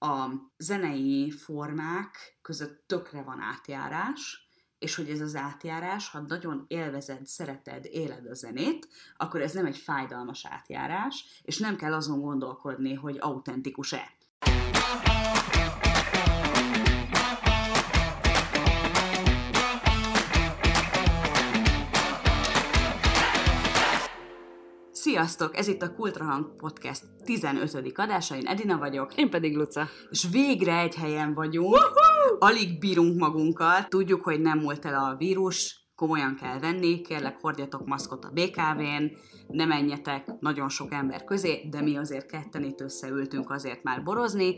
a zenei formák között tökre van átjárás, és hogy ez az átjárás, ha nagyon élvezed, szereted, éled a zenét, akkor ez nem egy fájdalmas átjárás, és nem kell azon gondolkodni, hogy autentikus-e. Sziasztok! Ez itt a Kultrahang Podcast 15. adása, én Edina vagyok. Én pedig Luca. És végre egy helyen vagyunk. Woohoo! Alig bírunk magunkkal. Tudjuk, hogy nem múlt el a vírus, komolyan kell venni, kérlek hordjatok maszkot a BKV-n, ne menjetek nagyon sok ember közé, de mi azért ketten itt összeültünk azért már borozni,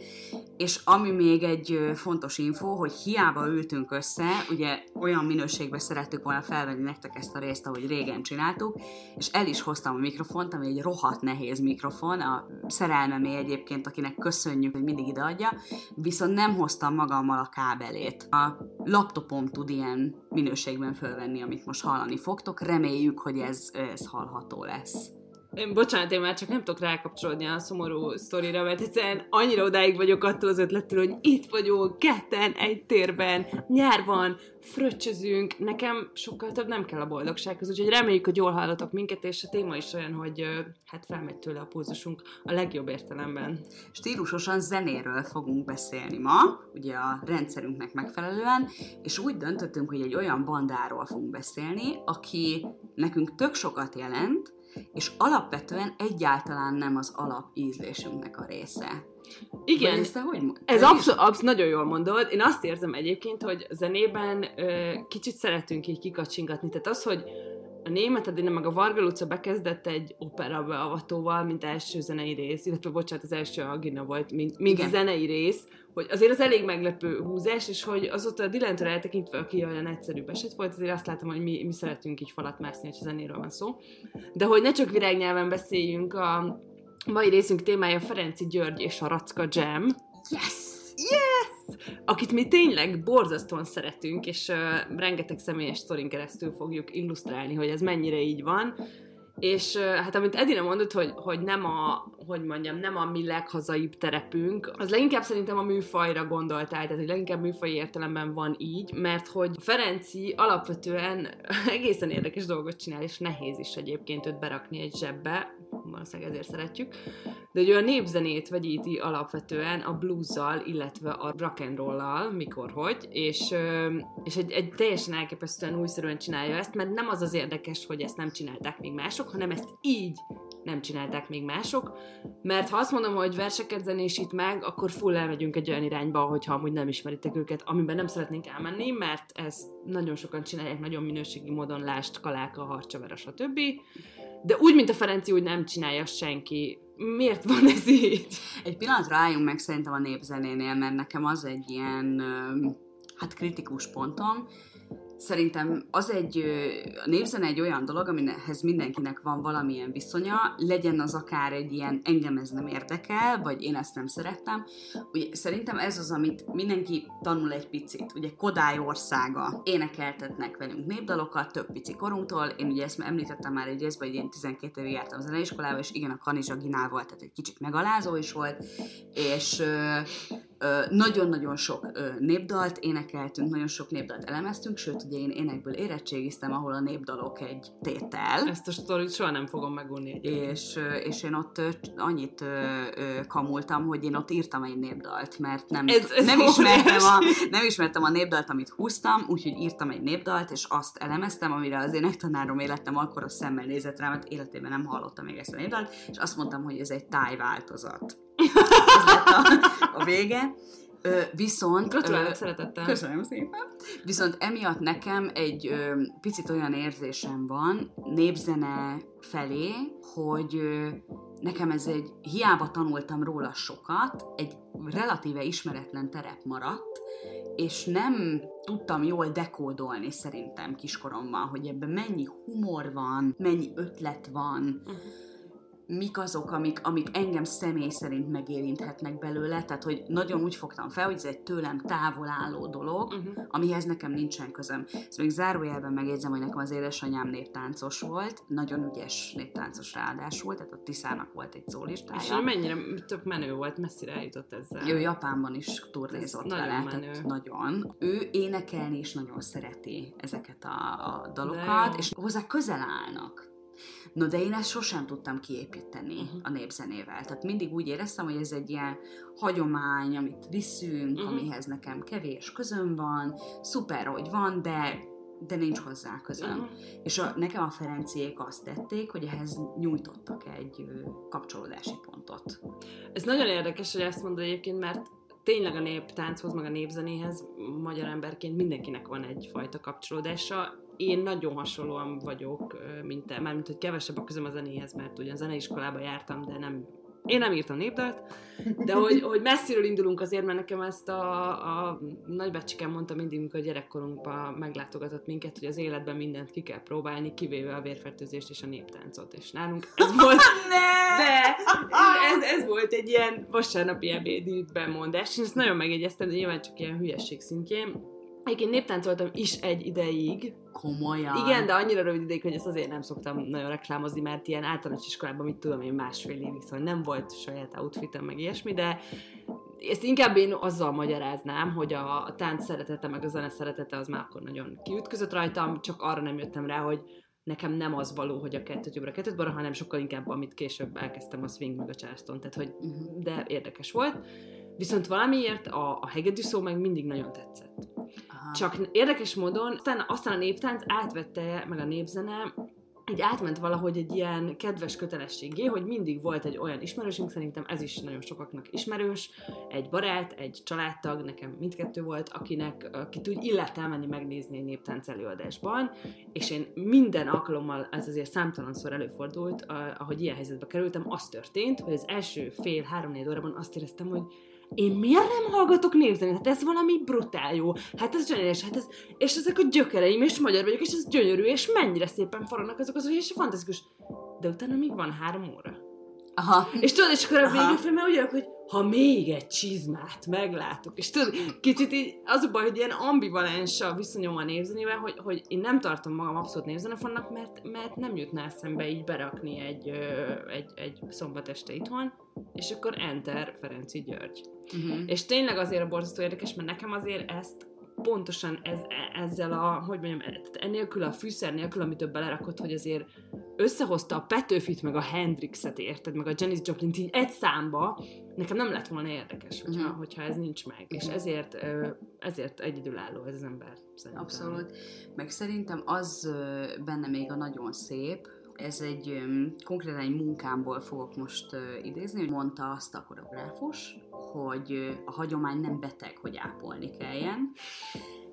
és ami még egy fontos info, hogy hiába ültünk össze, ugye olyan minőségben szerettük volna felvenni nektek ezt a részt, ahogy régen csináltuk, és el is hoztam a mikrofont, ami egy rohadt nehéz mikrofon, a szerelmemé egyébként, akinek köszönjük, hogy mindig ideadja, viszont nem hoztam magammal a kábelét. A laptopom tud ilyen minőségben fölvenni, amit most hallani fogtok, reméljük, hogy ez, ez hallható lesz. Én, bocsánat, én már csak nem tudok rákapcsolódni a szomorú sztorira, mert egyszerűen annyira odáig vagyok attól az ötlettől, hogy itt vagyunk, ketten, egy térben, nyár van, fröccsözünk, nekem sokkal több nem kell a boldogsághoz, úgyhogy reméljük, hogy jól hallotok minket, és a téma is olyan, hogy hát felmegy tőle a pulzusunk a legjobb értelemben. Stílusosan zenéről fogunk beszélni ma, ugye a rendszerünknek megfelelően, és úgy döntöttünk, hogy egy olyan bandáról fogunk beszélni, aki nekünk tök sokat jelent, és alapvetően egyáltalán nem az alap ízlésünknek a része. Igen, ezt hogy ez abszolút, abszol, nagyon jól mondod. Én azt érzem egyébként, hogy zenében ö, kicsit szeretünk így kikacsingatni. Tehát az, hogy a német Adina meg a Varga Luca bekezdett egy opera beavatóval, mint első zenei rész, illetve bocsánat, az első Agina volt, mint, mint zenei rész, hogy azért az elég meglepő húzás, és hogy azóta a Dillentől eltekintve, aki olyan egyszerű eset volt, azért azt látom, hogy mi, mi szeretünk így falat mászni, hogy zenéről van szó. De hogy ne csak virágnyelven beszéljünk, a mai részünk témája Ferenci György és a Racka Jam. Yes! Yes! Akit mi tényleg borzasztóan szeretünk, és uh, rengeteg személyes sztorin keresztül fogjuk illusztrálni, hogy ez mennyire így van. És hát amit Edina mondott, hogy, hogy nem a, hogy mondjam, nem a mi leghazaibb terepünk, az leginkább szerintem a műfajra gondoltál, tehát hogy leginkább műfai értelemben van így, mert hogy Ferenci alapvetően egészen érdekes dolgot csinál, és nehéz is egyébként őt berakni egy zsebbe, valószínűleg ezért szeretjük, de hogy ő a népzenét vegyíti alapvetően a blues-zal, illetve a rock and roll-al, mikor hogy, és, és egy, egy teljesen elképesztően újszerűen csinálja ezt, mert nem az az érdekes, hogy ezt nem csinálták még mások, hanem ezt így nem csinálták még mások, mert ha azt mondom, hogy verseket zenésít meg, akkor full elmegyünk egy olyan irányba, hogyha amúgy nem ismeritek őket, amiben nem szeretnénk elmenni, mert ezt nagyon sokan csinálják nagyon minőségi módon, lást, kaláka, harcsavera, stb. De úgy, mint a Ferenci, úgy nem csinálja senki. Miért van ez így? Egy pillanatra álljunk meg szerintem a népzenénél, mert nekem az egy ilyen hát kritikus pontom, Szerintem az egy, a népzene egy olyan dolog, aminek mindenkinek van valamilyen viszonya, legyen az akár egy ilyen engem ez nem érdekel, vagy én ezt nem szerettem. Ugye, szerintem ez az, amit mindenki tanul egy picit. Ugye Kodály országa énekeltetnek velünk népdalokat több pici korunktól. Én ugye ezt említettem már egy részben, hogy én 12 évig jártam zeneiskolába, és igen, a Kanizsa Ginál volt, tehát egy kicsit megalázó is volt, és nagyon-nagyon sok népdalt énekeltünk, nagyon sok népdalt elemeztünk, sőt, ugye én énekből érettségiztem, ahol a népdalok egy tétel. Ezt a sztorit soha nem fogom megunni. És, és én ott annyit kamultam, hogy én ott írtam egy népdalt, mert nem, ez, ez nem, ismertem a, nem ismertem a népdalt, amit húztam, úgyhogy írtam egy népdalt, és azt elemeztem, amire az énektanárom életem akkor a szemmel nézett rá, mert életében nem hallottam még ezt a népdalt, és azt mondtam, hogy ez egy tájváltozat. Ez lett a, a vége. Ö, viszont... Gratulálok szeretettel. Köszönöm szépen. Viszont emiatt nekem egy ö, picit olyan érzésem van népzene felé, hogy ö, nekem ez egy, hiába tanultam róla sokat, egy relatíve ismeretlen terep maradt, és nem tudtam jól dekódolni szerintem kiskoromban, hogy ebben mennyi humor van, mennyi ötlet van, uh-huh mik azok, amik, amik engem személy szerint megérinthetnek belőle, tehát hogy nagyon úgy fogtam fel, hogy ez egy tőlem távol álló dolog, uh-huh. amihez nekem nincsen közöm. Ezt még zárójelben megjegyzem, hogy nekem az édesanyám néptáncos volt, nagyon ügyes néptáncos ráadásul, tehát a Tiszának volt egy szólistája. És mennyire tök menő volt, messzire eljutott ezzel. Ő Japánban is turnézott vele, nagyon menő. tehát nagyon. Ő énekelni is nagyon szereti ezeket a, a dalokat, és hozzá közel állnak. No, de én ezt sosem tudtam kiépíteni Mhm. a népzenével. Tehát mindig úgy éreztem, hogy ez egy ilyen hagyomány, amit viszünk, Mhm. amihez nekem kevés közöm van, szuper, hogy van, de, de nincs hozzá közöm. Mhm. És a, nekem a Ferenciék azt tették, hogy ehhez nyújtottak egy kapcsolódási pontot. Ez nagyon érdekes, hogy ezt mondod egyébként, mert tényleg a néptánchoz, meg a népzenéhez magyar emberként mindenkinek van egyfajta kapcsolódása. Én nagyon hasonlóan vagyok, mint te, mármint, hogy kevesebb a közöm a zenéhez, mert ugyan zeneiskolába jártam, de nem én nem írtam népdalt, de hogy, hogy messziről indulunk azért, mert nekem ezt a, a nagybácsikám mondta mindig, amikor gyerekkorunkban meglátogatott minket, hogy az életben mindent ki kell próbálni, kivéve a vérfertőzést és a néptáncot. És nálunk ez volt, de ez, ez volt egy ilyen vasárnapi ebédben mondás, és ezt nagyon megjegyeztem, de nyilván csak ilyen hülyesség szintjén. Egyébként néptáncoltam is egy ideig. Komolyan. Igen, de annyira rövid ideig, hogy ezt azért nem szoktam nagyon reklámozni, mert ilyen általános iskolában, mit tudom én, másfél évig, szóval nem volt saját outfitem, meg ilyesmi, de ezt inkább én azzal magyaráznám, hogy a, a tánc szeretete, meg a zene szeretete az már akkor nagyon kiütközött rajtam, csak arra nem jöttem rá, hogy nekem nem az való, hogy a kettőt jobbra, kettőt balra, hanem sokkal inkább, amit később elkezdtem, a swing meg a charleston, tehát hogy Uh-huh. de érdekes volt. Viszont valamiért a, a hegedű szó meg mindig nagyon tetszett. Aha. Csak érdekes módon, aztán, aztán a néptánc átvette, meg a népzene, így átment valahogy egy ilyen kedves kötelességé, hogy mindig volt egy olyan ismerősünk, szerintem ez is nagyon sokaknak ismerős, egy barát, egy családtag, nekem mindkettő volt, akinek, akit úgy illett elmenni megnézni egy néptánc előadásban, és én minden alkalommal, ez azért számtalanszor előfordult, ahogy ilyen helyzetbe kerültem, az történt, hogy az első fél-három-négy órában azt éreztem, hogy én miért nem hallgatok népzenét? Hát ez valami brutál jó. Hát ez zseniális, hát ez, és ezek a gyökereim, és magyar vagyok, és ez gyönyörű, és mennyire szépen forognak azok az és fantasztikus. De utána még van három óra. Aha. És tudod, és akkor a végén mert úgy vagyok, hogy ha még egy csizmát meglátok, és tudod, kicsit így az a baj, hogy ilyen ambivalens a viszonyom a névzenével, hogy, hogy én nem tartom magam abszolút névzenefonnak, mert, mert nem jutná eszembe így berakni egy, egy, egy szombat este itthon, és akkor enter Ferenci György. Uh-huh. És tényleg azért borzasztó érdekes, mert nekem azért ezt pontosan ez, ezzel a, hogy mondjam, tehát ennélkül a fűszer nélkül, amit ő belerakott, hogy azért összehozta a Petőfit, meg a Hendrixet, érted, meg a Janis Joplin így egy számba, nekem nem lett volna érdekes, hogyha, Mhm. hogyha ez nincs meg. És ezért, ezért egyedülálló ez az ember. Szerintem. Abszolút. Meg szerintem az benne még a nagyon szép, ez egy öm, konkrétan egy munkámból fogok most ö, idézni, hogy mondta azt a koreográfus, hogy ö, a hagyomány nem beteg, hogy ápolni kelljen.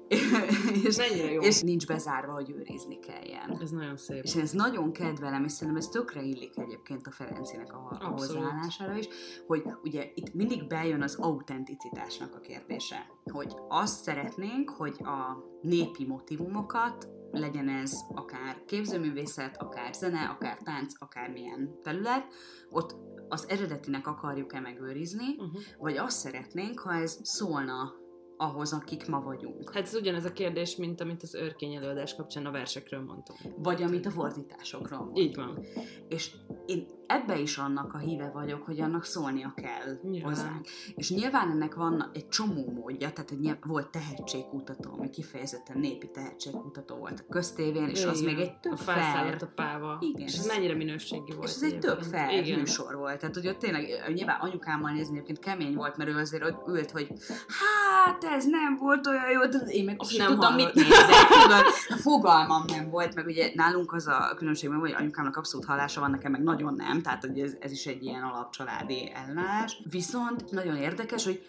és, Mennyire jó. és nincs bezárva, hogy őrizni kelljen. Ez nagyon szép. És ezt nagyon kedvelem, és szerintem ez tökre illik egyébként a Ferencinek a, a hozzáállására is, hogy ugye itt mindig bejön az autenticitásnak a kérdése, hogy azt szeretnénk, hogy a népi motivumokat, legyen ez akár képzőművészet, akár zene, akár tánc, akármilyen terület, ott az eredetinek akarjuk-e megőrizni, Uh-huh. vagy azt szeretnénk, ha ez szólna ahhoz, akik ma vagyunk. Hát ez ugyanez a kérdés, mint amit az őrkény előadás kapcsán a versekről mondtam. Vagy amit a fordításokról Így van. És én ebbe is annak a híve vagyok, hogy annak szólnia kell Nyilván. hozzánk. És nyilván ennek van egy csomó módja, tehát hogy volt tehetségkutató, ami kifejezetten népi tehetségkutató volt a köztévén, és az Igen. még egy tök A felszállt a páva. Igen. És ez mennyire minőségi volt. és ez egy tök fair Igen. műsor volt. Tehát, hogy ott tényleg, nyilván anyukámmal nézni egyébként kemény volt, mert ő azért ott ült, hogy hát ez nem volt olyan jó, tudod, én meg azt nem tudtam, mit nézek, tudod, fogalmam nem volt, meg ugye nálunk az a különbség, hogy anyukámnak abszolút hallása van, nekem meg nagyon nem, tehát hogy ez, ez is egy ilyen alapcsaládi ellenállás. Viszont nagyon érdekes, hogy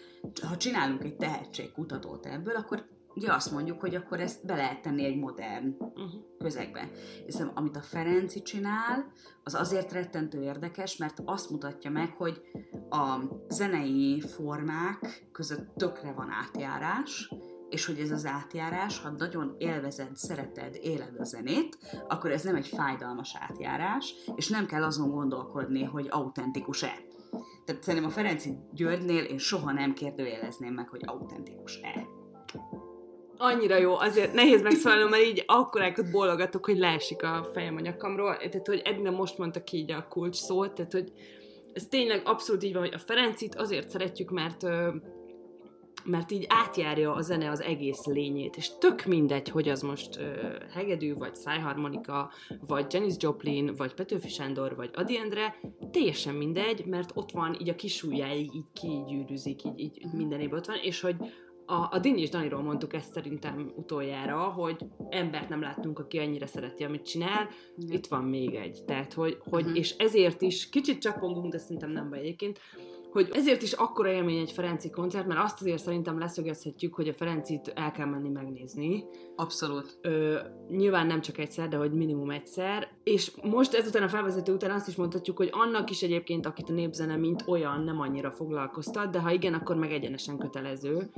ha csinálunk egy tehetségkutatót ebből, akkor ugye azt mondjuk, hogy akkor ezt be lehet tenni egy modern Uh-huh. közegbe. Szerintem, amit a Ferenci csinál, az azért rettentő érdekes, mert azt mutatja meg, hogy a zenei formák között tökre van átjárás, és hogy ez az átjárás, ha nagyon élvezed, szereted, éled a zenét, akkor ez nem egy fájdalmas átjárás, és nem kell azon gondolkodni, hogy autentikus-e. Tehát szerintem a Ferenci Györgynél én soha nem kérdőjelezném meg, hogy autentikus-e. Annyira jó, azért nehéz megszólalnom, mert így akkorákat bólogatok, hogy leesik a fejem a nyakamról. Tehát, hogy Edna most mondta ki így a kulcs szót, tehát, hogy ez tényleg abszolút így van, hogy a Ferencit azért szeretjük, mert mert így átjárja a zene az egész lényét, és tök mindegy, hogy az most uh, hegedű, vagy szájharmonika, vagy Janis Joplin, vagy Petőfi Sándor, vagy Adi Endre, teljesen mindegy, mert ott van így a kisújjáig, így kigyűrűzik, így, így mindenében ott van, és hogy a, a Dini és Daniról mondtuk ezt szerintem utoljára, hogy embert nem láttunk, aki annyira szereti, amit csinál. Mm. Itt van még egy. Tehát, hogy, hogy mm-hmm. és ezért is kicsit csapongunk, de szerintem nem vagy egyébként, hogy ezért is akkora élmény egy Ferenci koncert, mert azt azért szerintem leszögezhetjük, hogy a Ferencit el kell menni megnézni. Abszolút. Ö, nyilván nem csak egyszer, de hogy minimum egyszer. És most ezután a felvezető után azt is mondhatjuk, hogy annak is egyébként, akit a népzene mint olyan nem annyira foglalkoztat, de ha igen, akkor meg egyenesen kötelező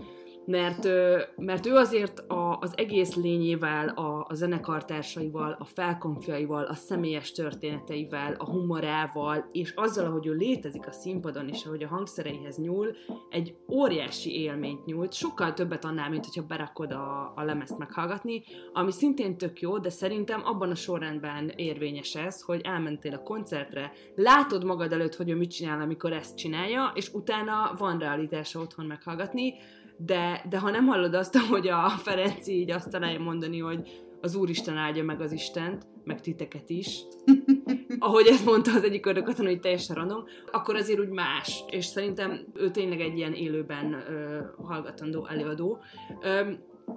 mert, mert ő azért a, az egész lényével, a, a zenekartársaival, a felkonfiaival, a személyes történeteivel, a humorával, és azzal, ahogy ő létezik a színpadon, és ahogy a hangszereihez nyúl, egy óriási élményt nyújt, sokkal többet annál, mint hogyha berakod a, a lemezt meghallgatni, ami szintén tök jó, de szerintem abban a sorrendben érvényes ez, hogy elmentél a koncertre, látod magad előtt, hogy ő mit csinál, amikor ezt csinálja, és utána van realitása otthon meghallgatni, de, de ha nem hallod azt, hogy a Ferenci így azt találja mondani, hogy az Úristen áldja meg az Istent, meg titeket is, ahogy ezt mondta az egyik ördögkatona, hogy teljesen random, akkor azért úgy más, és szerintem ő tényleg egy ilyen élőben ö, hallgatandó előadó. Ö,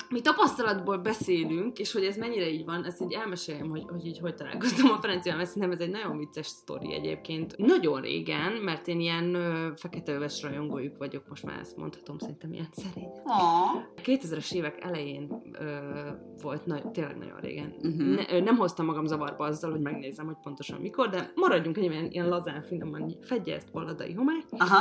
mi tapasztalatból beszélünk, és hogy ez mennyire így van, ezt így elmeséljem, hogy, hogy így hogy találkoztam a Ferencivel, mert szerintem ez egy nagyon vicces sztori egyébként. Nagyon régen, mert én ilyen fekete-öves rajongójuk vagyok, most már ezt mondhatom, szerintem ilyen szerény. Aww. 2000-es évek elején ö, volt, na, tényleg nagyon régen. Uh-huh. Ne, ö, nem hoztam magam zavarba azzal, hogy megnézem, hogy pontosan mikor, de maradjunk egy ilyen, ilyen lazán, finoman, fedje ezt baladai homály. Aha.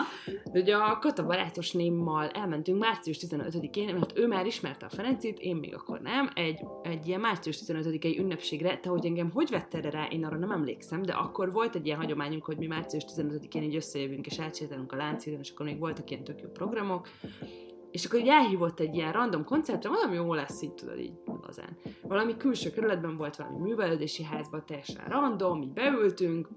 De ugye a Kata barátos némmal elmentünk március 15-én, mert ő már ismerte a Ferencit, én még akkor nem, egy, egy ilyen március 15-i ünnepségre, te hogy engem hogy vette erre rá, én arra nem emlékszem, de akkor volt egy ilyen hagyományunk, hogy mi március 15-én így összejövünk és átsétálunk a Lánchídon, és akkor még voltak ilyen tök jó programok, és akkor így elhívott egy ilyen random koncertre, valami jó lesz, így tudod, így lazán. Valami külső kerületben volt valami művelődési házban, teljesen random, így beültünk,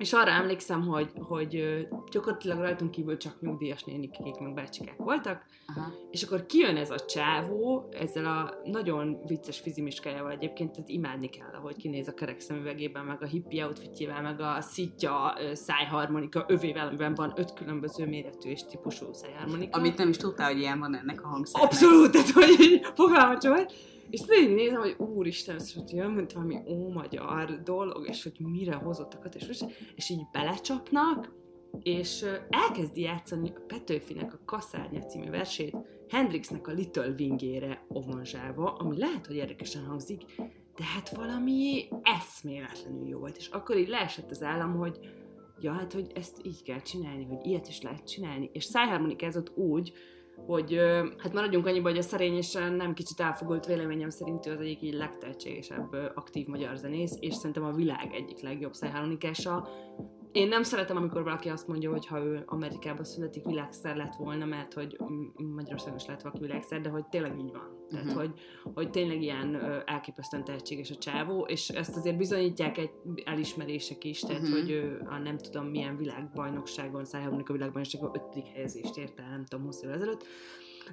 és arra emlékszem, hogy, hogy gyakorlatilag rajtunk kívül csak nyugdíjas nénik, akik meg bácsikák voltak, Aha. és akkor kijön ez a csávó, ezzel a nagyon vicces fizimiskájával egyébként, tehát imádni kell, ahogy kinéz a kerek szemüvegében, meg a hippi outfitjével, meg a szitja szájharmonika övével, amiben van öt különböző méretű és típusú szájharmonika. Amit nem is tudtál, hogy ilyen van ennek a hangszernek. Abszolút, tehát hogy fogalmat és végig nézem, hogy úristen, ez hogy jön, mint valami ómagyar dolog, és hogy mire hozottak és, és így belecsapnak, és elkezdi játszani a Petőfinek a Kaszárnya című versét Hendrixnek a Little Wingére ovonzsálva, ami lehet, hogy érdekesen hangzik, de hát valami eszméletlenül jó volt, és akkor így leesett az állam, hogy ja, hát, hogy ezt így kell csinálni, hogy ilyet is lehet csinálni, és szájharmonikázott úgy, hogy hát maradjunk annyiba, hogy a szerény és nem kicsit elfogult véleményem szerint ő az egyik így legtehetségesebb aktív magyar zenész, és szerintem a világ egyik legjobb szájharmonikása én nem szeretem, amikor valaki azt mondja, hogy ha ő Amerikában születik, világszer lett volna, mert hogy Magyarországon is lett valaki világszer, de hogy tényleg így van. Tehát, uh-huh. hogy, hogy tényleg ilyen elképesztően tehetséges a csávó, és ezt azért bizonyítják egy elismerések is, tehát, uh-huh. hogy ő a nem tudom milyen világbajnokságon, szájharmonika világbajnokságon ötödik helyezést ért el, nem tudom, 20 évvel ezelőtt.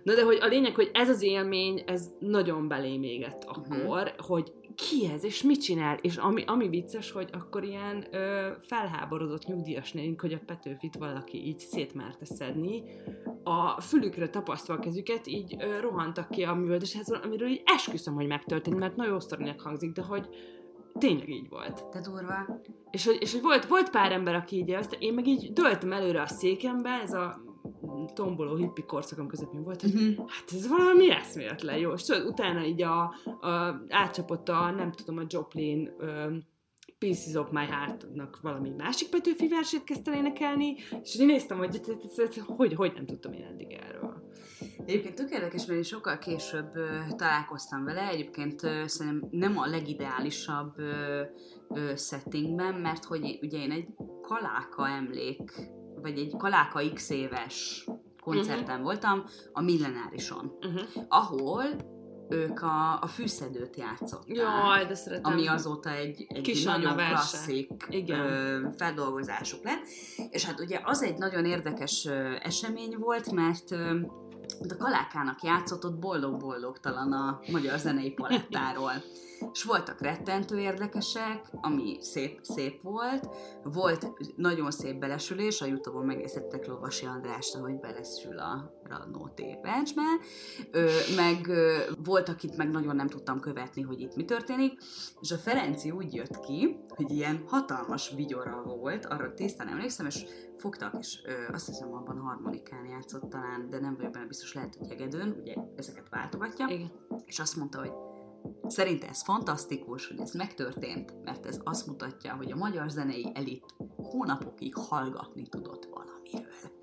Na de hogy a lényeg, hogy ez az élmény, ez nagyon belém égett akkor, uh-huh. hogy ki ez, és mit csinál, és ami, ami vicces, hogy akkor ilyen ö, felháborodott nyugdíjas nénk, hogy a Petőfit valaki így szétmerte szedni, a fülükre tapasztva a kezüket, így ö, rohantak ki a művöldéshez, amiről így esküszöm, hogy megtörtént, mert nagyon sztorinek hangzik, de hogy tényleg így volt. Te durva. És hogy, és hogy volt, volt pár ember, aki így ezt, én meg így döltem előre a székembe, ez a tomboló hippi korszakom közepén volt, hogy uh-huh. hát ez valami eszméletlen jó. És tudod, utána így a, a, átcsapott a, nem tudom, a Joplin um, Pieces of My Heart-nak valami másik Petőfi versét kezdte énekelni, és én néztem, hogy hogy, hogy nem tudtam én eddig erről. Egyébként tök érdekes, mert én sokkal később találkoztam vele, egyébként szerintem nem a legideálisabb settingben, mert hogy ugye én egy kaláka emlék, vagy egy kaláka x éves koncerten uh-huh. voltam a Millenárison, Uh-huh. ahol ők a, a fűszedőt játszották. Jaj, de szeretem. ami azóta egy, egy Kis nagyon verse. klasszik Igen. ö, feldolgozásuk lett. És hát ugye az egy nagyon érdekes ö, esemény volt, mert ö, a Kalákának játszott ott boldog-boldogtalan a magyar zenei palettáról. És voltak rettentő érdekesek, ami szép, szép volt. Volt nagyon szép belesülés, a Youtube-on megnézhettek Lovasi Andrást, ahogy belesül a Radnó. Ö, meg ö, volt, akit meg nagyon nem tudtam követni, hogy itt mi történik. És a Ferenci úgy jött ki, hogy ilyen hatalmas vigyora volt, arra tisztán emlékszem, és fogtak, és ö, azt hiszem abban harmonikán játszott talán, de nem vagyok benne biztos, lehet, hogy hegedűn, ugye ezeket váltogatja, Igen. és azt mondta, hogy szerinte ez fantasztikus, hogy ez megtörtént, mert ez azt mutatja, hogy a magyar zenei elit hónapokig hallgatni tudott valamiről.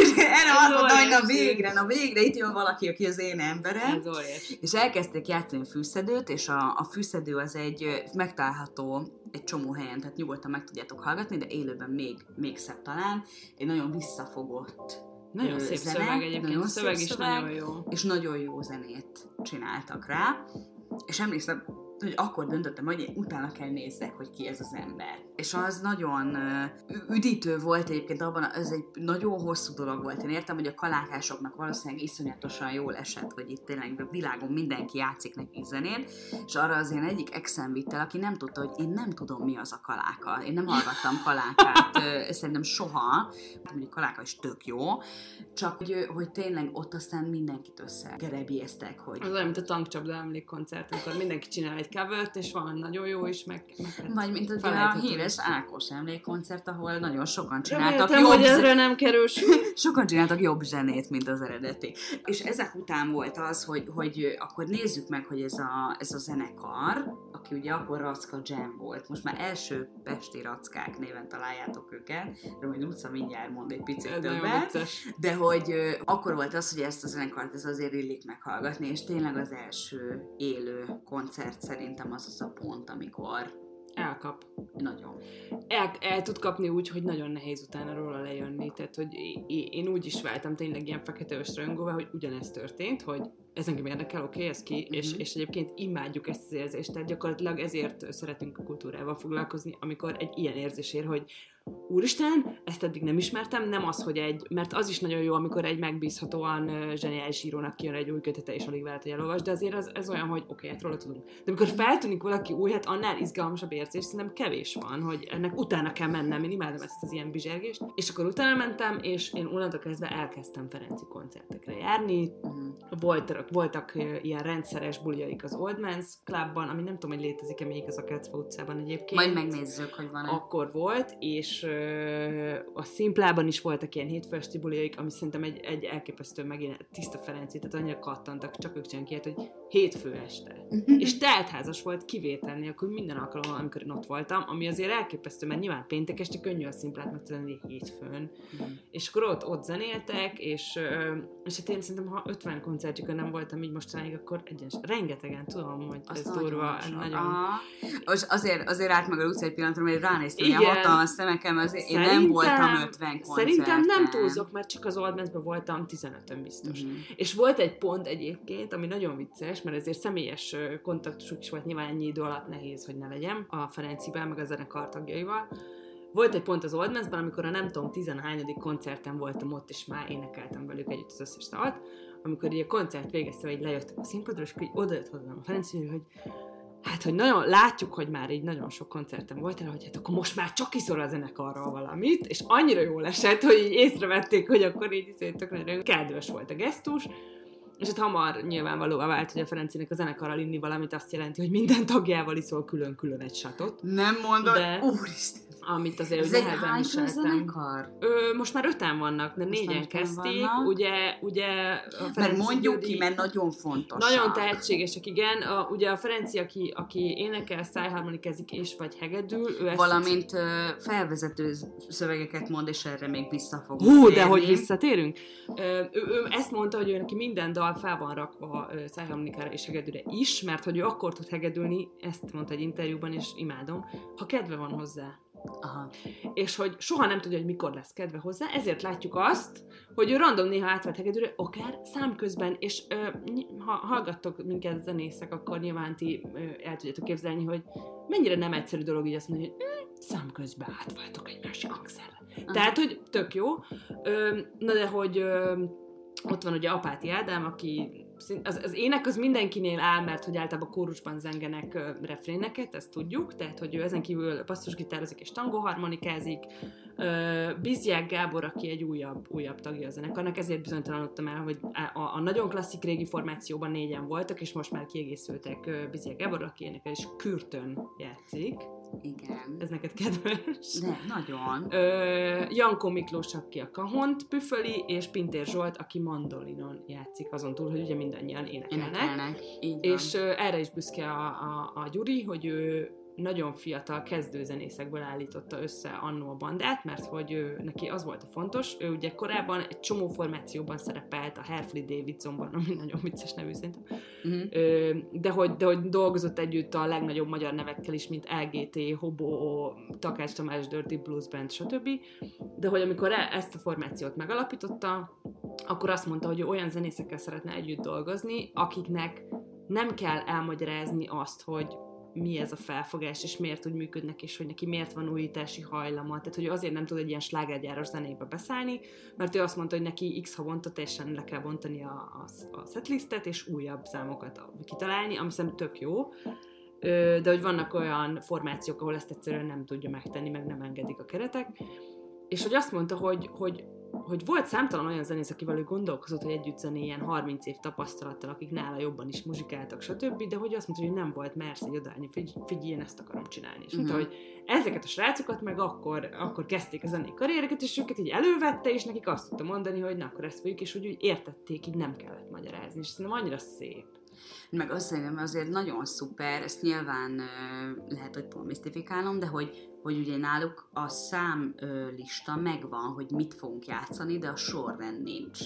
és erre azt mondta, hogy na végre, na végre, itt jön valaki, aki az én emberem. És elkezdték játszani a fűszedőt, és a, a fűszedő az egy megtalálható egy csomó helyen, tehát nyugodtan meg tudjátok hallgatni, de élőben még, még szebb talán. Egy nagyon visszafogott Nagyon szép zene, szöveg egyébként, nagyon a szöveg szép is szöveg. nagyon jó. és nagyon jó zenét csináltak rá. És emlékszem, hogy akkor döntöttem, hogy utána kell nézzek, hogy ki ez az ember. És az nagyon üdítő volt egyébként abban, ez egy nagyon hosszú dolog volt. Én értem, hogy a kalákásoknak valószínűleg iszonyatosan jól esett, hogy itt tényleg a világon mindenki játszik neki zenét, és arra az én egyik exem vitt el, aki nem tudta, hogy én nem tudom, mi az a kaláka. Én nem hallgattam kalákát, szerintem soha, mondjuk kaláka is tök jó, csak hogy, hogy tényleg ott aztán mindenkit összegerebjéztek, hogy Az olyan, mint a tankcsapda emlékkoncert, amikor mindenki csinál egy covert, és van nagyon jó is, meg... meg hát Vagy mint ugye a híres. Ákos emlékkoncert, ahol nagyon sokan csináltak Reméltem, jobb, hogy ezre nem kerül sokan csináltak jobb zenét, mint az eredeti. És ezek után volt az, hogy, hogy akkor nézzük meg, hogy ez a, ez a zenekar, aki ugye akkor Racka Jam volt, most már első Pesti Rackák néven találjátok őket, de majd Luca mindjárt mond egy picit Ez többet. De hogy ö, akkor volt az, hogy ezt a zenekart ez azért illik meghallgatni, és tényleg az első élő koncert szerintem az az a pont, amikor Elkap. nagyon. el, el tud kapni úgy, hogy nagyon nehéz utána róla lejönni. Tehát, hogy én úgy is váltam tényleg ilyen fekete öströngóvá, hogy ugyanezt történt, hogy ez engem érdekel, oké, okay, ez ki, uh-huh. és, Mhm. és egyébként imádjuk ezt az érzést, tehát gyakorlatilag ezért szeretünk a kultúrával foglalkozni, amikor egy ilyen érzés ér, hogy úristen, ezt eddig nem ismertem, nem az, hogy egy, mert az is nagyon jó, amikor egy megbízhatóan zseniális írónak kijön egy új kötete, és alig vált, hogy elolvas, de azért az, ez olyan, hogy oké, okay, hát róla tudunk. De amikor feltűnik valaki új, hát annál izgalmasabb érzés, szerintem kevés van, hogy ennek utána kell mennem, én imádom ezt az ilyen bizsergést. És akkor utána mentem, és én onnantól kezdve elkezdtem Ferenci koncertekre járni, Mhm. Voltak, voltak ilyen rendszeres buliaik az Old Man's Clubban, ami nem tudom, hogy létezik-e még az a Kácfa utcában egyébként Majd megnézzük, hogy van-e. akkor volt, és a Szimplában is voltak ilyen hétfőesti buliaik, ami szerintem egy, egy elképesztő megint tiszta Ferenci, tehát annyira kattantak, csak ők csinálják ilyet, hogy hétfő este. és teltházas volt kivétel nélkül minden alkalommal, amikor én ott voltam, ami azért elképesztő, mert nyilván péntek este könnyű a szimplát megtenni hétfőn. Mhm. És akkor ott, ott zenéltek, és, és hát én szerintem, ha 50 koncertjükön nem voltam így mostanáig, akkor egyenes, rengetegen tudom, hogy Az ez durva, nagyon... Aha. Most azért, azért állt meg a utca egy pillanatra, mert ránéztem, hogy a hatalmas szemekem, azért én nem voltam 50 koncerten. Szerintem nem túlzok, mert csak az Old Man's-ben voltam 15-ön biztos. Mhm. És volt egy pont egyébként, ami nagyon vicces, mert ezért személyes kontaktusuk is volt, nyilván ennyi idő alatt nehéz, hogy ne legyen a Ferencivel, meg a zenekar tagjaival. Volt egy pont az Old Man's-ben, amikor a nem tudom, 13. koncerten voltam ott, és már énekeltem velük együtt az összes dalt, amikor így a koncert végezte, hogy lejöttek a színpadra, és így odajött hozzám a Ferenci, hogy hát, hogy nagyon látjuk, hogy már így nagyon sok koncerten voltál, hogy hát akkor most már csak iszol a zenekarral valamit, és annyira jól esett, hogy így észrevették, hogy akkor így izé tök nagyon kedves volt a gesztus, és hát hamar nyilvánvalóan vált, hogy a Ferencinek a zenekarral inni valamit azt jelenti, hogy minden tagjával iszol külön-külön egy satot. Nem mondod? De- Úristen! Amit azért Ez úgy egy nehezen viseltem. zenekar? Ö, most már öten vannak, de Most négyen kezdték, vannak. ugye, ugye a Mert mondjuk Gyuri- ki, mert nagyon fontos. Nagyon tehetségesek, igen. A, ugye a Ferenci, aki, aki énekel, szájharmonikázik és vagy hegedül, ő ezt... Valamint ö, felvezető szövegeket mond, és erre még vissza fogunk Hú, de hogy visszatérünk? Ö, ő, ő ezt mondta, hogy ő neki minden dal fel van rakva ö, szájharmonikára és hegedűre is, mert hogy ő akkor tud hegedülni, ezt mondta egy interjúban, és imádom, ha kedve van hozzá. Aha. és hogy soha nem tudja, hogy mikor lesz kedve hozzá, ezért látjuk azt, hogy ő random néha átvett hegedűre, akár számközben, és ö, ha hallgattok minket zenészek, akkor nyilván ti ö, el tudjátok képzelni, hogy mennyire nem egyszerű dolog így azt mondani, hogy mm, számközben átváltok egy másik hangszerre. Tehát, hogy tök jó. Ö, na de, hogy ö, ott van ugye Apáti Ádám, aki az, az ének az mindenkinél áll, mert hogy általában kórusban zengenek ö, refréneket, ezt tudjuk, tehát hogy ő ezen kívül basszusgitározik és tangóharmonikázik. Bizják Gábor, aki egy újabb, újabb tagja a zenekarnak, ezért bizonytalanodtam el, hogy a, a, nagyon klasszik régi formációban négyen voltak, és most már kiegészültek Bizják Gábor, aki énekel és Kürtön játszik. Igen. Ez neked kedves? De, nagyon. Ö, Jankó Miklós, aki a kahont püföli, és Pintér Zsolt, aki mandolinon játszik, azon túl, hogy ugye mindannyian énekelnek. Énekelnek. Így van. És ö, erre is büszke a, a, a Gyuri, hogy ő nagyon fiatal kezdőzenészekből állította össze annó a bandát, mert hogy ő, neki az volt a fontos, ő ugye korábban egy csomó formációban szerepelt a Herfli Davidsonban, ami nagyon vicces nevű szerintem, Mhm. Ö, de hogy, de hogy dolgozott együtt a legnagyobb magyar nevekkel is, mint LGT, Hobo, Takács Tamás, Dirty Blues Band, stb. De hogy amikor e- ezt a formációt megalapította, akkor azt mondta, hogy ő olyan zenészekkel szeretne együtt dolgozni, akiknek nem kell elmagyarázni azt, hogy mi ez a felfogás, és miért úgy működnek, és hogy neki miért van újítási hajlama. Tehát, hogy azért nem tud egy ilyen slágergyáros zenébe beszállni, mert ő azt mondta, hogy neki x havonta teljesen le kell bontani a, a, a setlistet, és újabb számokat kitalálni, ami szerintem tök jó. De hogy vannak olyan formációk, ahol ezt egyszerűen nem tudja megtenni, meg nem engedik a keretek. És hogy azt mondta, hogy, hogy, hogy volt számtalan olyan zenész, akivel ő gondolkozott, hogy együtt zenéjen 30 év tapasztalattal, akik nála jobban is muzsikáltak, stb., de hogy azt mondta, hogy nem volt mersz egy odaállni, figy- figyelj, én ezt akarom csinálni. És mondta, Mhm. hogy ezeket a srácokat meg akkor, akkor kezdték a zenei karriereket, és őket így elővette, és nekik azt tudta mondani, hogy na, akkor ezt fogjuk, és hogy úgy értették, így nem kellett magyarázni, és szerintem annyira szép. Meg azt szerintem azért nagyon szuper, ezt nyilván lehet, hogy misztifikálom, de hogy, hogy ugye náluk a szám ö, lista megvan, hogy mit fogunk játszani, de a sorrend nincs.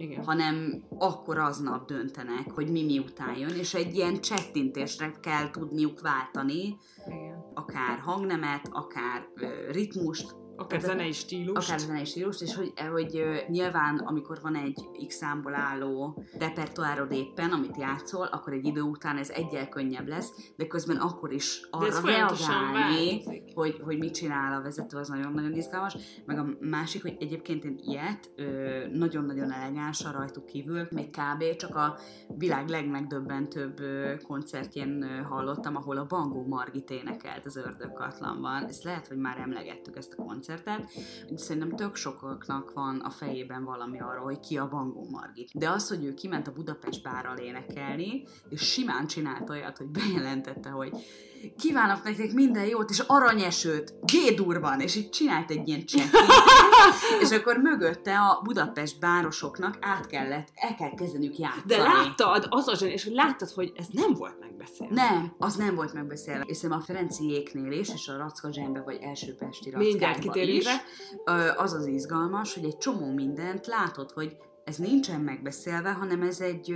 Igen. hanem akkor aznap döntenek, hogy mi miután jön, és egy ilyen csettintésre kell tudniuk váltani, Igen. akár hangnemet, akár ö, ritmust, Akár zenei stílus. akár zenei stílust, és hogy, hogy nyilván, amikor van egy x számból álló repertoárod éppen, amit játszol, akkor egy idő után ez egyel könnyebb lesz, de közben akkor is arra reagálni, hogy, hogy mit csinál a vezető, az nagyon-nagyon izgalmas. Meg a másik, hogy egyébként én ilyet nagyon-nagyon elegánsan rajtuk kívül, még kb. csak a világ legmegdöbbentőbb koncertjén hallottam, ahol a Bangó Margit énekelt az Ördögkatlanban. Ezt lehet, hogy már emlegettük ezt a koncertet. Szerintem tök sokaknak van a fejében valami arról, hogy ki a Bangó Margit. De az, hogy ő kiment a Budapest bárral énekelni, és simán csinált olyat, hogy bejelentette, hogy kívánok nektek minden jót, és aranyesőt, G-durban, és így csinált egy ilyen csettintést, és akkor mögötte a Budapest bárosoknak át kellett, el kell kezdeniük játszani. De láttad, az a zseni, és láttad, hogy ez nem volt megbeszélve. Nem, az nem volt megbeszélve. És a Ferenciéknél is, és a Racka Zsembe, vagy első Pesti Mindjárt kitérünk is, az az izgalmas, hogy egy csomó mindent látod, hogy ez nincsen megbeszélve, hanem ez egy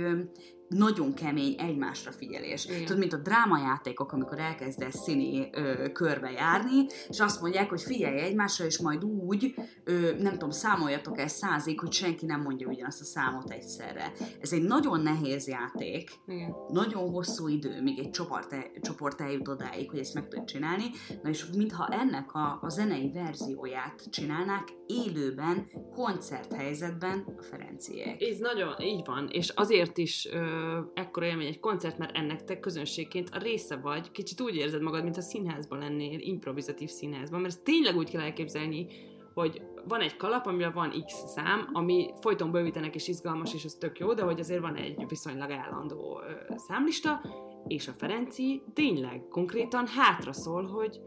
nagyon kemény egymásra figyelés. Igen. Tudod, mint a drámajátékok, amikor elkezdesz színi ö, körbe járni, és azt mondják, hogy figyelj egymásra, és majd úgy, ö, nem tudom, számoljatok el százig, hogy senki nem mondja ugyanazt a számot egyszerre. Ez egy nagyon nehéz játék, Igen. nagyon hosszú idő, míg egy csoport, el, csoport eljut odáig, hogy ezt meg tud csinálni, na és mintha ennek a, a zenei verzióját csinálnák élőben, koncerthelyzetben a Ferenciek. Ez nagyon, így van, és azért is ö, ekkora élmény egy koncert, mert ennek te közönségként a része vagy, kicsit úgy érzed magad, mint a színházban lennél, improvizatív színházban, mert ezt tényleg úgy kell elképzelni, hogy van egy kalap, amiben van X szám, ami folyton bővítenek és izgalmas, és az tök jó, de hogy azért van egy viszonylag állandó számlista, és a Ferenci tényleg konkrétan hátra szól, hogy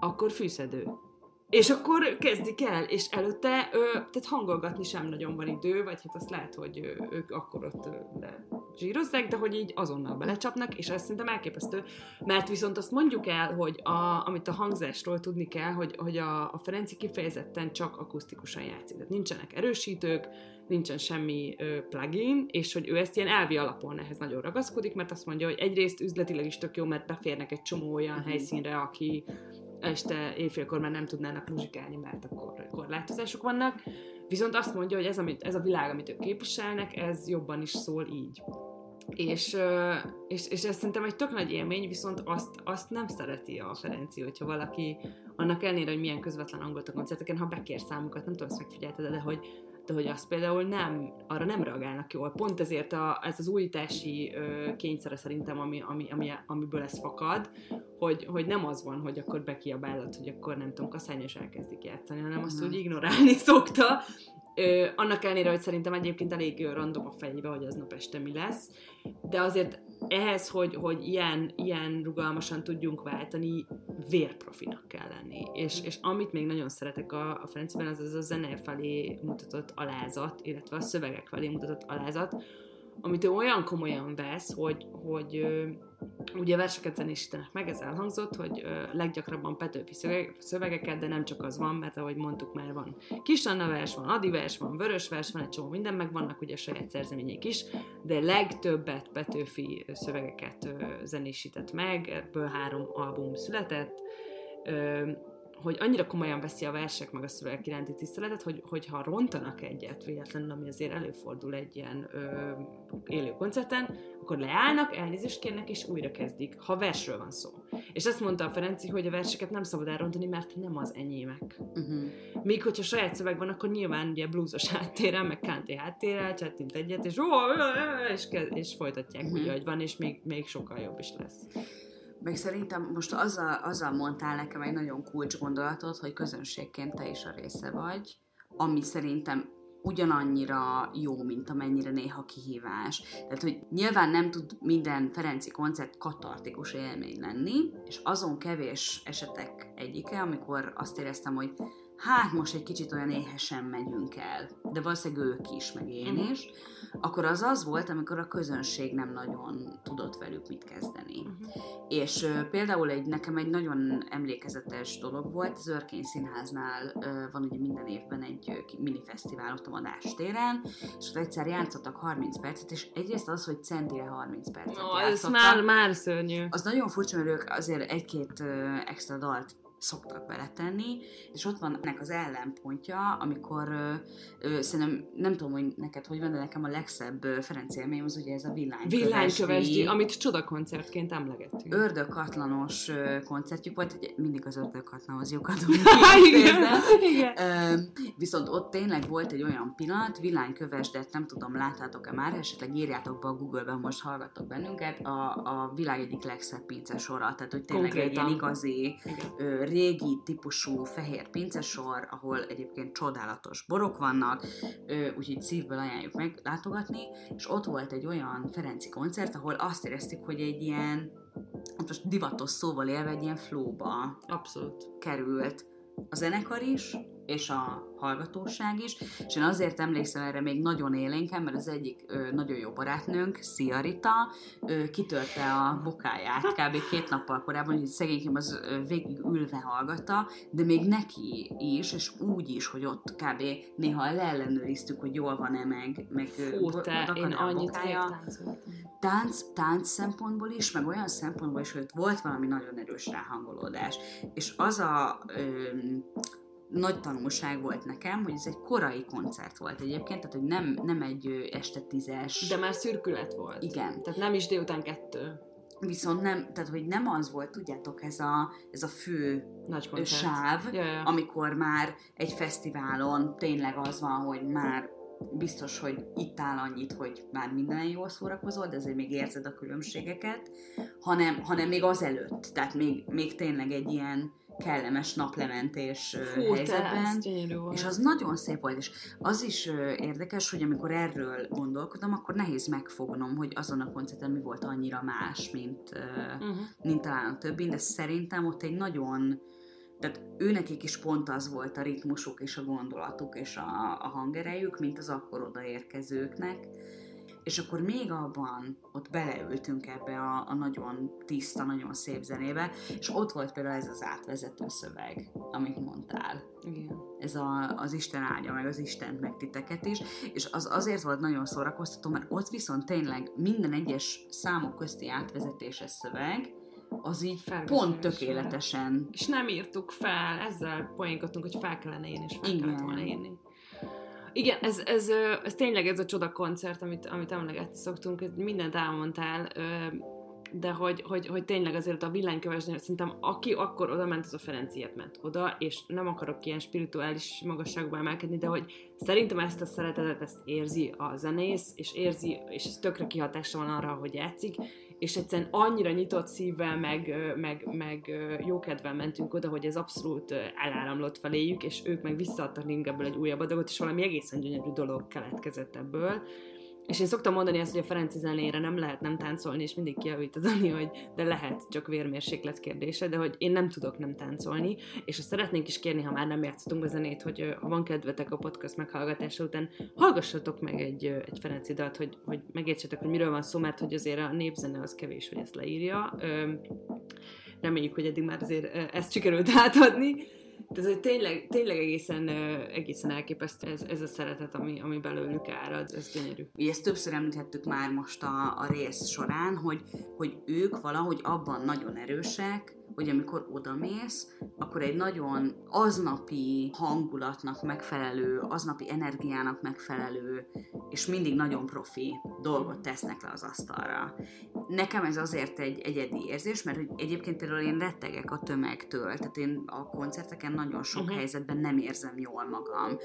akkor fűszedő. És akkor kezdik el, és előtte ö, tehát hangolgatni sem nagyon van idő, vagy hát azt lehet, hogy ö, ők akkor ott le zsírozzák, de hogy így azonnal belecsapnak, és ez szerintem elképesztő, mert viszont azt mondjuk el, hogy a, amit a hangzásról tudni kell, hogy, hogy a, a Ferenci kifejezetten csak akusztikusan játszik. Tehát nincsenek erősítők, nincsen semmi ö, plugin, és hogy ő ezt ilyen elvi alapon ehhez nagyon ragaszkodik, mert azt mondja, hogy egyrészt üzletileg is tök jó, mert beférnek egy csomó olyan Mhm. helyszínre, aki este éjfélkor már nem tudnának muzsikálni, mert akkor korlátozások vannak. Viszont azt mondja, hogy ez, amit, ez a világ, amit ők képviselnek, ez jobban is szól így. És, és, és ez szerintem egy tök nagy élmény, viszont azt, azt nem szereti a Ferenci, hogyha valaki annak ellenére, hogy milyen közvetlen angolt a koncerteken, ha bekér számukat, nem tudom, ezt megfigyelted, de hogy, de hogy azt például nem, arra nem reagálnak jól. Pont ezért a, ez az újítási ö, kényszere szerintem, ami, ami, ami, amiből ez fakad, hogy, hogy nem az van, hogy akkor bekiabálod, hogy akkor nem tudom, kaszányos elkezdik játszani, hanem azt Mhm. úgy ignorálni szokta. Ö, annak ellenére, hogy szerintem egyébként elég random a fejébe, hogy aznap este mi lesz, de azért ehhez, hogy, hogy ilyen, ilyen rugalmasan tudjunk váltani, vérprofinak kell lenni. És, és amit még nagyon szeretek a, a Ferenciben, az az a zene felé mutatott alázat, illetve a szövegek felé mutatott alázat, amit ő olyan komolyan vesz, hogy, hogy ugye verseket zenésítenek meg, ez elhangzott, hogy leggyakrabban Petőfi szöveg- szövegeket, de nem csak az van, mert ahogy mondtuk már van Kis Anna vers, van Adi vers, van Vörös vers, van egy csomó minden, meg vannak ugye saját szerzemények is, de legtöbbet Petőfi szövegeket ö, zenésített meg, ebből három album született, hogy annyira komolyan veszi a versek meg a szövegek iránti tiszteletet, hogy, hogyha rontanak egyet véletlenül, ami azért előfordul egy ilyen ö, élő koncerten, akkor leállnak, elnézést kérnek, és újra kezdik, ha versről van szó. És ezt mondta a Ferenci, hogy a verseket nem szabad elrontani, mert nem az enyémek. Uh-huh. Míg hogyha saját szöveg van, akkor nyilván ugye bluesos háttérrel, meg country háttérrel, csettint egyet, és, és, és folytatják Mhm. úgy, ahogy van, és még, még sokkal jobb is lesz. Meg szerintem most azzal, azzal mondtál nekem egy nagyon kulcs gondolatot, hogy közönségként te is a része vagy, ami szerintem ugyanannyira jó, mint amennyire néha kihívás. Tehát, hogy nyilván nem tud minden Ferenci koncert katartikus élmény lenni, és azon kevés esetek egyike, amikor azt éreztem, hogy hát most egy kicsit olyan éhesen megyünk el, de valószínűleg ők is, meg én Mhm. is, akkor az az volt, amikor a közönség nem nagyon tudott velük mit kezdeni. Uh-huh. És például egy, nekem egy nagyon emlékezetes dolog volt, az Örkény Színháznál van ugye minden évben egy ö, ki- mini fesztivál ott a Madás téren, és ott egyszer játszottak 30 percet, és egyrészt az, hogy centire 30 percet No, ez már, már szörnyű. az nagyon furcsa, mert ők azért egy-két extra dalt szoktak beletenni, és ott van ennek az ellenpontja, amikor ö, ö, szerintem, nem tudom, hogy neked hogy van, de nekem a legszebb Ferenc élményem az ugye ez a villánykövesdi, Villánykövesdi, amit csodakoncertként emlegettünk. ördögkatlanos koncertjük volt, ugye mindig az ördögkatlanhoz lyukadunk. igen, igen. Ö, viszont ott tényleg volt egy olyan pillanat, villánykövesdet, nem tudom, láttátok-e már, esetleg írjátok be a Google-ben, most hallgattok bennünket, a, a világ egyik legszebb pincesora, tehát hogy tényleg egy Konkrétan. ilyen igazi, igen. ö, régi típusú fehér pincesor, ahol egyébként csodálatos borok vannak, úgyhogy szívből ajánljuk meg látogatni, és ott volt egy olyan Ferenci koncert, ahol azt éreztük, hogy egy ilyen, hát most divatos szóval élve egy ilyen flowba Abszolút. került a zenekar is, és a hallgatóság is, és én azért emlékszem erre még nagyon élénken, mert az egyik ö, nagyon jó barátnőnk, Szia Rita, ö, kitörte a bokáját kb. két nappal korábban, hogy szegénykém az ö, végig ülve hallgatta, de még neki is, és úgy is, hogy ott kb. néha leellenőriztük, hogy jól van-e meg, meg Fú, te, én a annyit bokája tánc, tánc szempontból is, meg olyan szempontból is, hogy ott volt valami nagyon erős ráhangolódás. És az a ö, nagy tanulság volt nekem, hogy ez egy korai koncert volt egyébként, tehát hogy nem, nem egy este tízes. De már szürkület volt. Igen. Tehát nem is délután kettő. Viszont nem, tehát hogy nem az volt, tudjátok, ez a, ez a fő Nagy koncert. sáv, Ja, ja. amikor már egy fesztiválon tényleg az van, hogy már biztos, hogy itt áll annyit, hogy már minden jól szórakozol, de azért még érzed a különbségeket, hanem, hanem még azelőtt, tehát még, még tényleg egy ilyen kellemes naplementés Fú, te, helyzetben. volt. És az nagyon szép volt, és az is érdekes, hogy amikor erről gondolkodom, akkor nehéz megfognom, hogy azon a koncerten mi volt annyira más, mint, Uh-huh. mint talán a többi, de szerintem ott egy nagyon, tehát őnekik is pont az volt a ritmusuk és a gondolatuk és a, a hangerejük, mint az akkor odaérkezőknek. És akkor még abban ott beleültünk ebbe a, a nagyon tiszta, nagyon szép zenébe, és ott volt például ez az átvezető szöveg, amit mondtál Igen. ez a, az Isten áldja meg az Isten meg titeket is, és az azért volt nagyon szórakoztató, mert ott viszont tényleg minden egyes számok közti átvezetéses szöveg, az így pont tökéletesen És nem írtuk fel, ezzel poénkodtunk, hogy fel kellene írni, és fel Igen. kellett volna írni. Igen, ez, ez, ez tényleg ez a csoda koncert, amit, amit emlegetni szoktunk, mindent elmondtál, de hogy, hogy, hogy tényleg azért a villanykövesnél szerintem aki akkor oda ment, az a Ferenciet ment oda, és nem akarok ilyen spirituális magasságba emelkedni, de hogy szerintem ezt a szeretetet, ezt érzi a zenész, és érzi, és ez tökre kihatása van arra, hogy játszik, és egyszerűen annyira nyitott szívvel, meg, meg, meg jókedvel mentünk oda, hogy ez abszolút eláramlott feléjük, és ők meg visszaadtak ebből egy újabb adagot, és valami egészen gyönyörű dolog keletkezett ebből. És én szoktam mondani azt, hogy a Ferenci zenére nem lehet nem táncolni, és mindig kijavít a Dani, hogy de lehet, csak vérmérséklet kérdése, de hogy én nem tudok nem táncolni, és azt szeretnénk is kérni, ha már nem játszottunk be zenét, hogy ha van kedvetek a podcast meghallgatása után, hallgassatok meg egy, egy Ferenci dalt, hogy, hogy megértsetek, hogy miről van szó, mert hogy azért a népzene az kevés, hogy ezt leírja. Reméljük, hogy eddig már azért ezt sikerült átadni. Tehát, hogy tényleg, tényleg egészen, egészen elképesztő ez, ez a szeretet, ami, ami belőlük árad, ez gyönyörű. Ugye ezt többször említettük már most a, a rész során, hogy, hogy ők valahogy abban nagyon erősek, hogy amikor odamész, akkor egy nagyon aznapi hangulatnak megfelelő, aznapi energiának megfelelő, és mindig nagyon profi dolgot tesznek le az asztalra. Nekem ez azért egy egyedi érzés, mert egyébként például én rettegek a tömegtől, tehát én a koncerteken nagyon sok uh-huh. helyzetben nem érzem jól magam.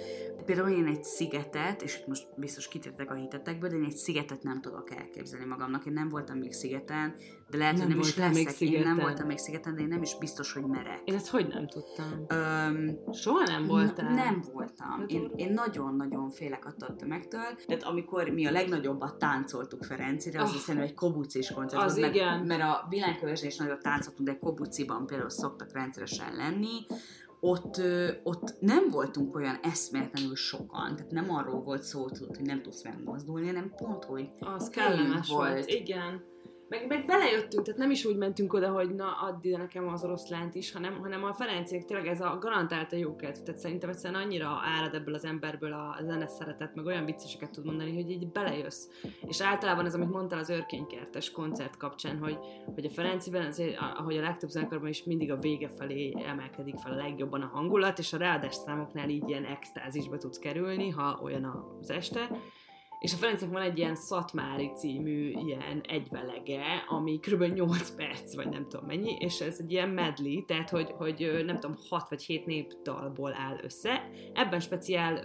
Például én egy szigetet, és itt most biztos kitértek a hitetekből, de én egy szigetet nem tudok elképzelni magamnak. Én nem voltam még szigeten, de lehet, Nem hogy nem is voltál még leszek. Én nem voltam még szigeten, de én nem is biztos, hogy merek. Én ezt hogy nem tudtam? Öm, Soha nem voltál? N- nem voltam. Hát Én, én nagyon-nagyon félek attól a tömegtől. Tehát amikor mi a legnagyobbat táncoltuk Ferencire, az Oh. oh. szerintem egy kobucis koncert Az mert, igen. mert a világkövesnél is nagyot táncoltunk, de kobuciban például szoktak rendszeresen lenni. Ott, ott nem voltunk olyan eszméletlenül sokan, tehát nem arról volt szó, tudod, hogy nem tudsz megmozdulni, hanem pont, hogy Az kellemes volt. volt. Igen. Meg, meg belejöttünk, tehát nem is úgy mentünk oda, hogy na, add ide nekem az oroszlánt is, hanem, hanem a Ferenciek tényleg ez a garantálta jó kedv. Tehát szerintem egyszerűen annyira árad ebből az emberből a zene szeretet, meg olyan vicceseket tud mondani, hogy így belejössz. És általában ez, amit mondtál az őrkénykertes koncert kapcsán, hogy, hogy a Ferenciben, azért, ahogy a legtöbb zenekarban is mindig a vége felé emelkedik fel a legjobban a hangulat, és a ráadás számoknál így ilyen extázisba tudsz kerülni, ha olyan az este. És a Ferencnek van egy ilyen Szatmári című ilyen egyvelege, ami kb. 8 perc, vagy nem tudom mennyi, és ez egy ilyen medley, tehát hogy, hogy nem tudom, 6 vagy 7 népdalból áll össze. Ebben speciál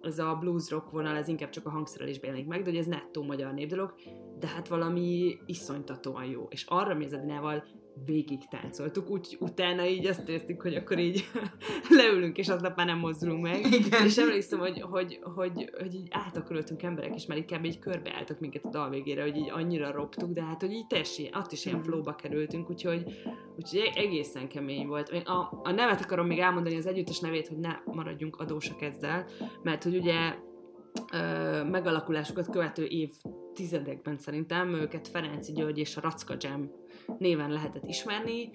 ez a blues rock vonal, ez inkább csak a hangszerelésben jelenik meg, de hogy ez nettó magyar népdalok, de hát valami iszonytatóan jó. És arra mi az Adinával végig táncoltuk, úgy utána így azt éreztük, hogy akkor így leülünk, és aznap már nem mozdulunk meg. Igen. És emlékszem, hogy, hogy, hogy, hogy így átakaroltunk emberek mert így kb. így körbeálltak minket a dal végére, hogy így annyira roptuk, de hát, hogy így teljesen, ott is ilyen Mhm. flowba kerültünk, úgyhogy, úgyhogy e- egészen kemény volt. A, a nevet akarom még elmondani, az együttes nevét, hogy ne maradjunk adósak ezzel, mert hogy ugye ö, megalakulásukat követő év tizedekben szerintem őket Ferenci György és a Racka Jam néven lehetett ismerni,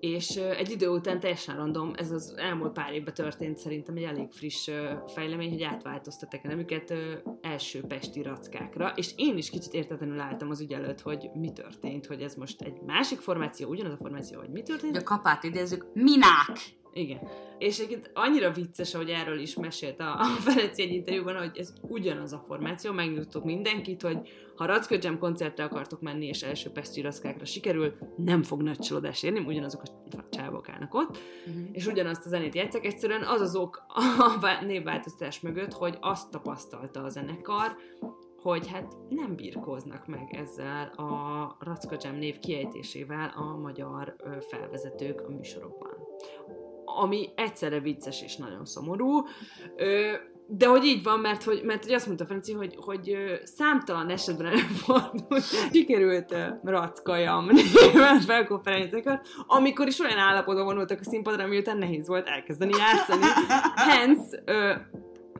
és egy idő után teljesen random, ez az elmúlt pár évben történt szerintem egy elég friss fejlemény, hogy átváltoztatták a nemüket első pesti rackákra, és én is kicsit értetlenül álltam az ügy előtt, hogy mi történt, hogy ez most egy másik formáció, ugyanaz a formáció, hogy mi történt. hogy a kapát idézzük, minák! Igen. És egyébként annyira vicces, hogy erről is mesélt a, a Ferenci egy interjúban, hogy ez ugyanaz a formáció, megnyugtok mindenkit, hogy ha Racka Jam koncertre akartok menni, és első peszti rackákra sikerül, nem fog nagy csalódás érni, ugyanazok a csávok állnak ott, és ugyanazt a zenét játszák, egyszerűen az az ok a vá- névváltoztatás mögött, hogy azt tapasztalta a zenekar, hogy hát nem birkóznak meg ezzel a Racka Jam név kiejtésével a magyar felvezetők a műsorokban. Ami egyszerre vicces és nagyon szomorú. Ö, de hogy így van, mert hogy, mert hogy azt mondta Franci, hogy, hogy számtalan esetben előfordult, sikerült rackajam néven felkonferenciákat, amikor is olyan állapotban vonultak a színpadra, miután nehéz volt elkezdeni játszani. Hence, ö,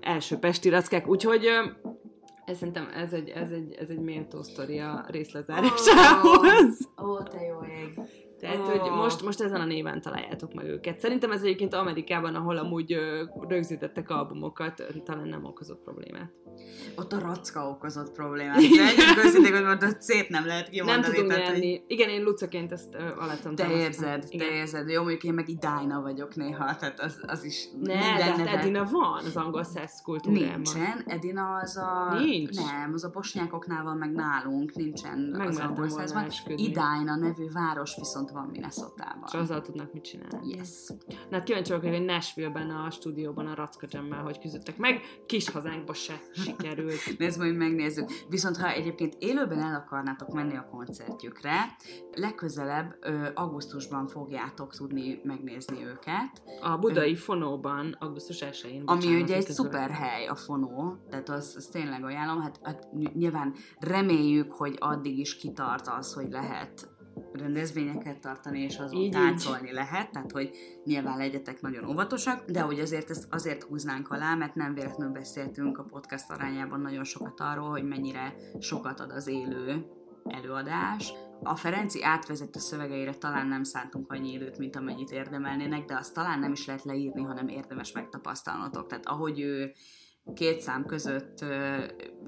első pesti rackák, úgyhogy ö, ez szerintem ez egy, ez egy, ez egy méltó sztori a részlezárásához. Ó, oh, te jó ég. Tehát, Ó. hogy most, most ezen a néven találjátok meg őket. Szerintem ez egyébként Amerikában, ahol amúgy ö, rögzítettek albumokat, talán nem okozott problémát. Ott a racka okozott problémát. De egyébként őszintén, hogy mondod, szép nem lehet kimondani. nem tudunk tehát, hogy. Igen, én Lucaként ezt ö, alá tudom Te támasztani. érzed, te érzed. Jó, mondjuk én meg Idájna vagyok néha, tehát az, az is Ne, de minden hát neve- Edina van az angol száz kultúrában. Nincsen, Edina az a... Nincs? Nem, az a bosnyákoknál van, meg nálunk, nincsen Meg az angol százban. Idájna nevű város viszont van Minnesotában. És azzal tudnak mit csinálni. Yes. Na hát kíváncsi vagyok, hogy Nashville-ben a stúdióban a Racka Jam-mel hogy küzdöttek meg. Kis hazánkba se sikerült. Nézd, majd megnézzük. Viszont ha egyébként élőben el akarnátok menni a koncertjükre, legközelebb ö, augusztusban fogjátok tudni megnézni őket. A budai fonóban augusztus 1-én. Ami ugye egy szuper hely, a fonó, tehát az, az tényleg ajánlom, hát, hát ny- nyilván reméljük, hogy addig is kitart az, hogy lehet rendezvényeket tartani, és azon Így, így. táncolni lehet, tehát hogy nyilván legyetek nagyon óvatosak, de hogy azért ezt azért húznánk alá, mert nem véletlenül beszéltünk a podcast arányában nagyon sokat arról, hogy mennyire sokat ad az élő előadás. A Ferenci átvezető szövegeire talán nem szántunk annyi időt, mint amennyit érdemelnének, de azt talán nem is lehet leírni, hanem érdemes megtapasztalnotok. Tehát ahogy ő két szám között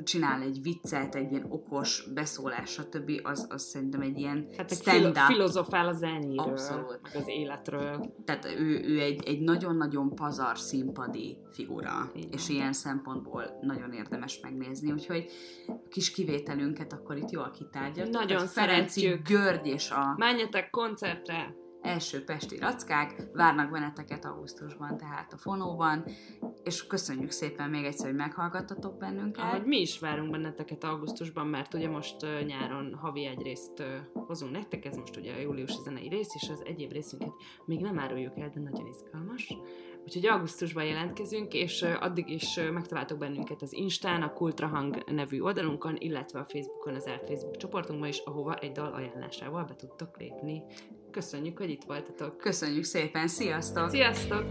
csinál egy viccet, egy ilyen okos beszólás, stb., az, az szerintem egy ilyen Hát egy stand-up. filo- filozofál a zenéről, Abszolút. meg az életről. Tehát ő, ő egy, egy nagyon-nagyon pazar színpadi figura, van. és ilyen szempontból nagyon érdemes megnézni, úgyhogy kis kivételünket akkor itt jól kitárgyaltuk. Nagyon Tehát Ferenci. György és a Menjetek koncertre! Első pesti rackák várnak benneteket augusztusban, tehát a fonóban, és köszönjük szépen még egyszer, hogy meghallgattatok bennünket. Ahogy mi is várunk benneteket augusztusban, mert ugye most uh, nyáron havi egy részt uh, hozunk nektek, ez most ugye a júliusi zenei rész, és az egyéb részünket még nem áruljuk el, de nagyon izgalmas. Úgyhogy augusztusban jelentkezünk, és addig is megtaláltok bennünket az Instán, a Kultrahang nevű oldalunkon, illetve a Facebookon, az Árt Facebook csoportunkban is, ahova egy dal ajánlásával be tudtok lépni. Köszönjük, hogy itt voltatok! Köszönjük szépen, sziasztok! Sziasztok!